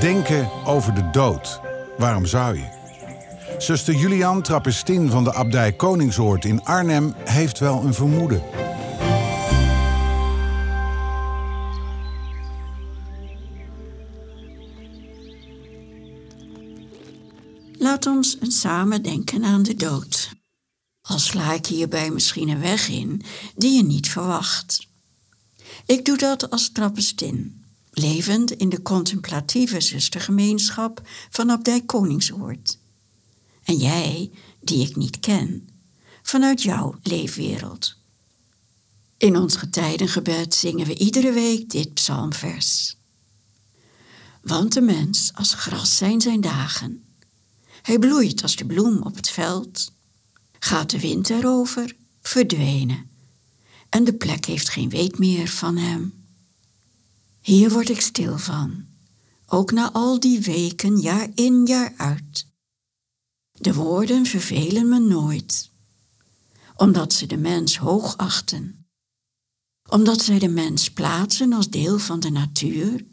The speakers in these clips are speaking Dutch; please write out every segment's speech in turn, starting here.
Denken over de dood. Waarom zou je? Zuster Julian Trappistin van de abdij Koningsoord in Arnhem heeft wel een vermoeden. Laat ons eens samen denken aan de dood. Al sla ik hierbij misschien een weg in die je niet verwacht. Ik doe dat als trappistin, levend in de contemplatieve zustergemeenschap van Abdij Koningsoord. En jij, die ik niet ken, vanuit jouw leefwereld. In ons getijdengebed zingen we iedere week dit psalmvers. Want de mens als gras zijn zijn dagen. Hij bloeit als de bloem op het veld. Gaat de wind erover, verdwenen. En de plek heeft geen weet meer van hem. Hier word ik stil van, ook na al die weken, jaar in, jaar uit. De woorden vervelen me nooit, omdat ze de mens hoog achten, omdat zij de mens plaatsen als deel van de natuur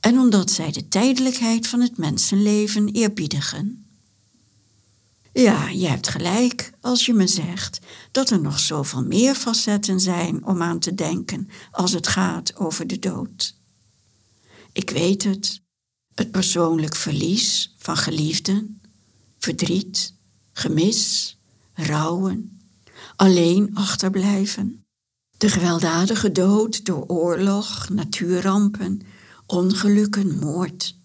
en omdat zij de tijdelijkheid van het mensenleven eerbiedigen. Ja, je hebt gelijk als je me zegt dat er nog zoveel meer facetten zijn om aan te denken als het gaat over de dood. Ik weet het, het persoonlijk verlies van geliefden, verdriet, gemis, rouwen, alleen achterblijven, de gewelddadige dood door oorlog, natuurrampen, ongelukken, moord,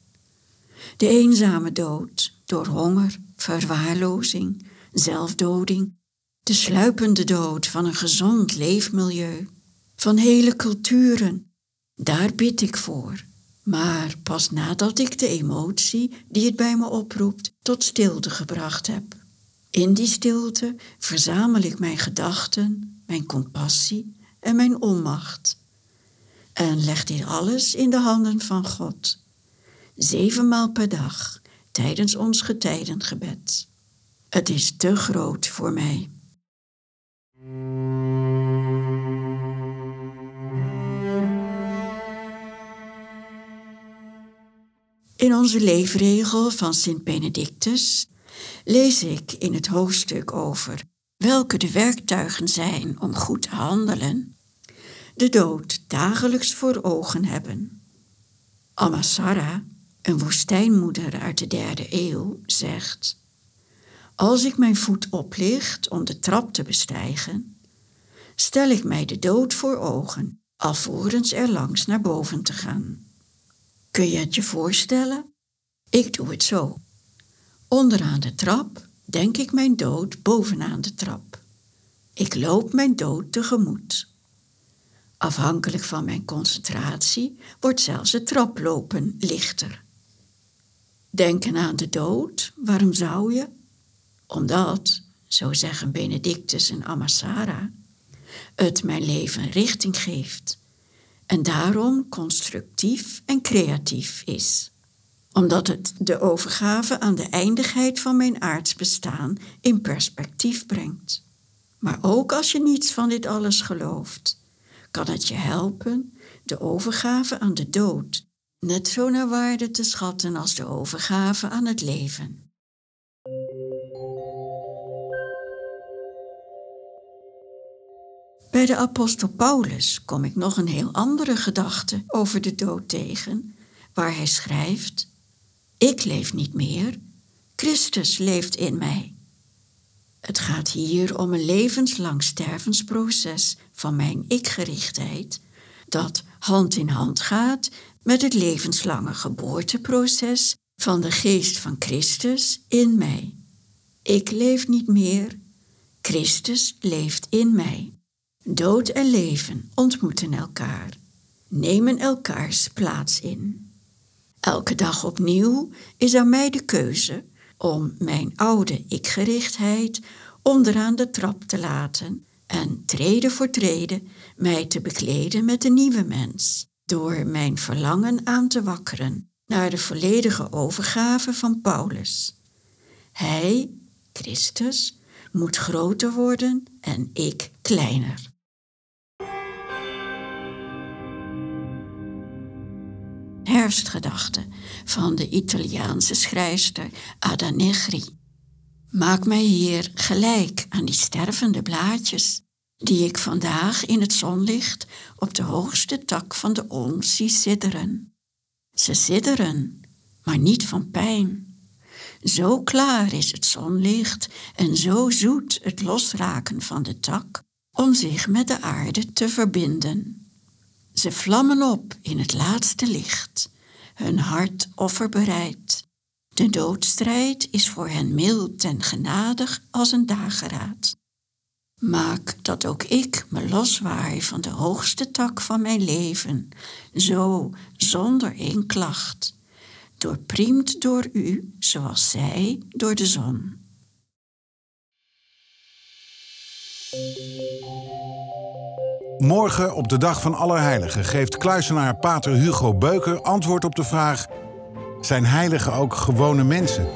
de eenzame dood door honger, verwaarlozing, zelfdoding, de sluipende dood van een gezond leefmilieu, van hele culturen. Daar bid ik voor. Maar pas nadat ik de emotie die het bij me oproept tot stilte gebracht heb. In die stilte verzamel ik mijn gedachten, mijn compassie en mijn onmacht. En leg dit alles in de handen van God. Zevenmaal per dag tijdens ons getijdengebed. Het is te groot voor mij. In onze leefregel van Sint Benedictus lees ik in het hoofdstuk over welke de werktuigen zijn om goed te handelen, de dood dagelijks voor ogen hebben. Amasara, een woestijnmoeder uit de derde eeuw, zegt: Als ik mijn voet oplicht om de trap te bestijgen, stel ik mij de dood voor ogen, alvorens er langs naar boven te gaan. Kun je het je voorstellen? Ik doe het zo. Onderaan de trap denk ik mijn dood bovenaan de trap. Ik loop mijn dood tegemoet. Afhankelijk van mijn concentratie wordt zelfs het traplopen lichter. Denken aan de dood, waarom zou je? Omdat, zo zeggen Benedictus en Amasara, het mijn leven richting geeft en daarom constructief en creatief is. Omdat het de overgave aan de eindigheid van mijn aards bestaan in perspectief brengt. Maar ook als je niets van dit alles gelooft, kan het je helpen de overgave aan de dood net zo naar waarde te schatten als de overgave aan het leven. Bij de apostel Paulus kom ik nog een heel andere gedachte over de dood tegen, waar hij schrijft: Ik leef niet meer, Christus leeft in mij. Het gaat hier om een levenslang stervensproces van mijn ikgerichtheid, dat hand in hand gaat met het levenslange geboorteproces van de geest van Christus in mij. Ik leef niet meer, Christus leeft in mij. Dood en leven ontmoeten elkaar. nemen elkaars plaats in. Elke dag opnieuw is aan mij de keuze om mijn oude ikgerichtheid onderaan de trap te laten en treden voor treden mij te bekleden met de nieuwe mens, door mijn verlangen aan te wakkeren naar de volledige overgave van Paulus. Hij, Christus, moet groter worden en ik kleiner. Herfstgedachte van de Italiaanse schrijfster Ada Negri. Maak mij hier gelijk aan die stervende blaadjes die ik vandaag in het zonlicht op de hoogste tak van de olm zie sidderen. Ze sidderen, maar niet van pijn. Zo klaar is het zonlicht en zo zoet het losraken van de tak om zich met de aarde te verbinden. Ze vlammen op in het laatste licht, hun hart offerbereid. De doodstrijd is voor hen mild en genadig als een dageraad. Maak dat ook ik me loswaai van de hoogste tak van mijn leven, zo zonder één klacht, doorpriemd door u zoals zij door de zon. Morgen op de dag van Allerheiligen geeft kluisenaar Pater Hugo Beuker antwoord op de vraag: zijn heiligen ook gewone mensen?